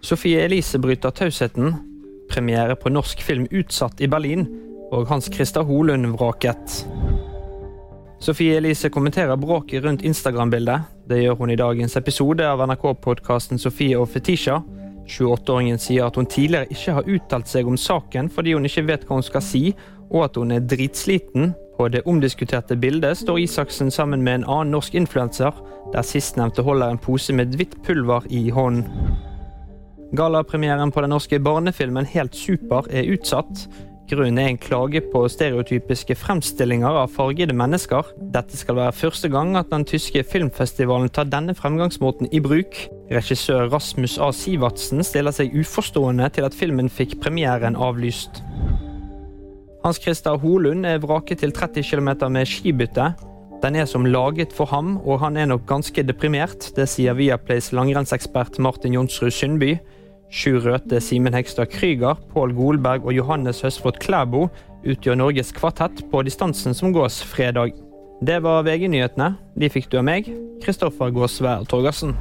Sofie Elise bryter tausheten. Premiere på norsk film utsatt i Berlin. Og Hans Christer Holund vraket. Sofie Elise kommenterer bråket rundt Instagram-bildet. Det gjør hun i dagens episode av NRK-podkasten Sofie og Fetisha. 28-åringen sier at hun tidligere ikke har uttalt seg om saken fordi hun ikke vet hva hun skal si, og at hun er dritsliten. På det omdiskuterte bildet står Isaksen sammen med en annen norsk influenser, der sistnevnte holder en pose med hvitt pulver i hånden. Gallapremieren på den norske barnefilmen Helt super er utsatt. Grunnen er en klage på stereotypiske fremstillinger av fargede mennesker. Dette skal være første gang at den tyske filmfestivalen tar denne fremgangsmåten i bruk. Regissør Rasmus A. Sivertsen stiller seg uforstående til at filmen fikk premieren avlyst. Hans Christer Holund er vraket til 30 km med skibytte. Den er som laget for ham, og han er nok ganske deprimert. Det sier Viaplays langrennsekspert Martin Jonsrud Sundby. Sjur Røthe, Simen Hegstad Krüger, Pål Golberg og Johannes Høsflot Klæbo utgjør Norges kvartett på distansen som gås fredag. Det var VG-nyhetene. De fikk du av meg, Kristoffer Gåsvær Torgersen.